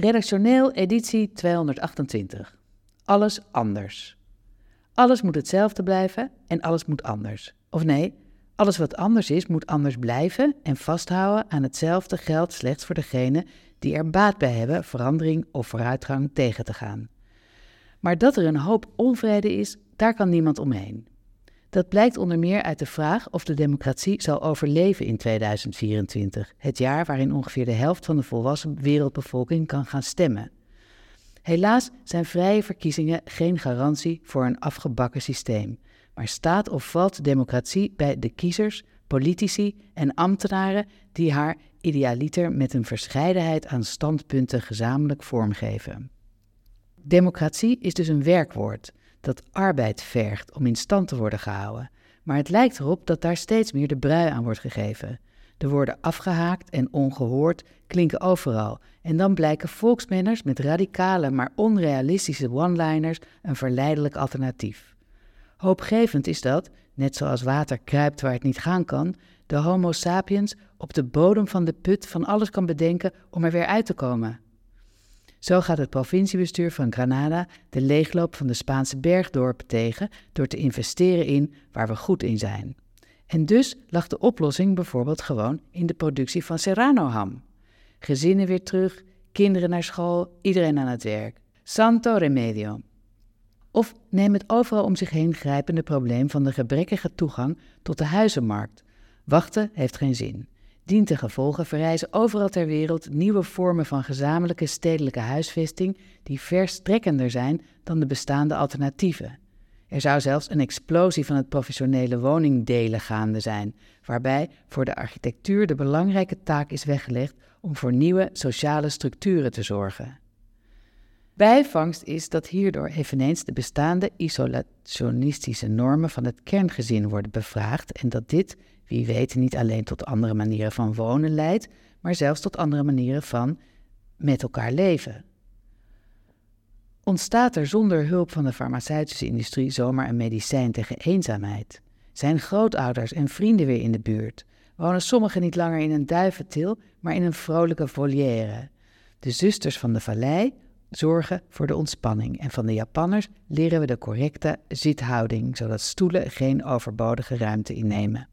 Redactioneel editie 228. Alles anders. Alles moet hetzelfde blijven en alles moet anders. Of nee, alles wat anders is, moet anders blijven en vasthouden aan hetzelfde geldt slechts voor degenen die er baat bij hebben verandering of vooruitgang tegen te gaan. Maar dat er een hoop onvrede is, daar kan niemand omheen. Dat blijkt onder meer uit de vraag of de democratie zal overleven in 2024, het jaar waarin ongeveer de helft van de volwassen wereldbevolking kan gaan stemmen. Helaas zijn vrije verkiezingen geen garantie voor een afgebakken systeem, maar staat of valt democratie bij de kiezers, politici en ambtenaren die haar idealiter met een verscheidenheid aan standpunten gezamenlijk vormgeven. Democratie is dus een werkwoord dat arbeid vergt om in stand te worden gehouden, maar het lijkt erop dat daar steeds meer de brui aan wordt gegeven. De woorden afgehaakt en ongehoord klinken overal en dan blijken volksmenners met radicale maar onrealistische one-liners een verleidelijk alternatief. Hoopgevend is dat, net zoals water kruipt waar het niet gaan kan, de Homo sapiens op de bodem van de put van alles kan bedenken om er weer uit te komen. Zo gaat het provinciebestuur van Granada de leegloop van de Spaanse bergdorpen tegen door te investeren in waar we goed in zijn. En dus lag de oplossing bijvoorbeeld gewoon in de productie van serrano-ham. Gezinnen weer terug, kinderen naar school, iedereen aan het werk. Santo remedio. Of neem het overal om zich heen grijpende probleem van de gebrekkige toegang tot de huizenmarkt. Wachten heeft geen zin. Dient gevolgen verrijzen overal ter wereld nieuwe vormen van gezamenlijke stedelijke huisvesting die verstrekkender zijn dan de bestaande alternatieven. Er zou zelfs een explosie van het professionele woningdelen gaande zijn, waarbij voor de architectuur de belangrijke taak is weggelegd om voor nieuwe sociale structuren te zorgen. Bijvangst is dat hierdoor eveneens de bestaande isolationistische normen van het kerngezin worden bevraagd en dat dit, wie weet, niet alleen tot andere manieren van wonen leidt, maar zelfs tot andere manieren van met elkaar leven. Ontstaat er zonder hulp van de farmaceutische industrie zomaar een medicijn tegen eenzaamheid? Zijn grootouders en vrienden weer in de buurt? Wonen sommigen niet langer in een duiventil, maar in een vrolijke volière? De zusters van de vallei zorgen voor de ontspanning en van de Japanners leren we de correcte zithouding, zodat stoelen geen overbodige ruimte innemen.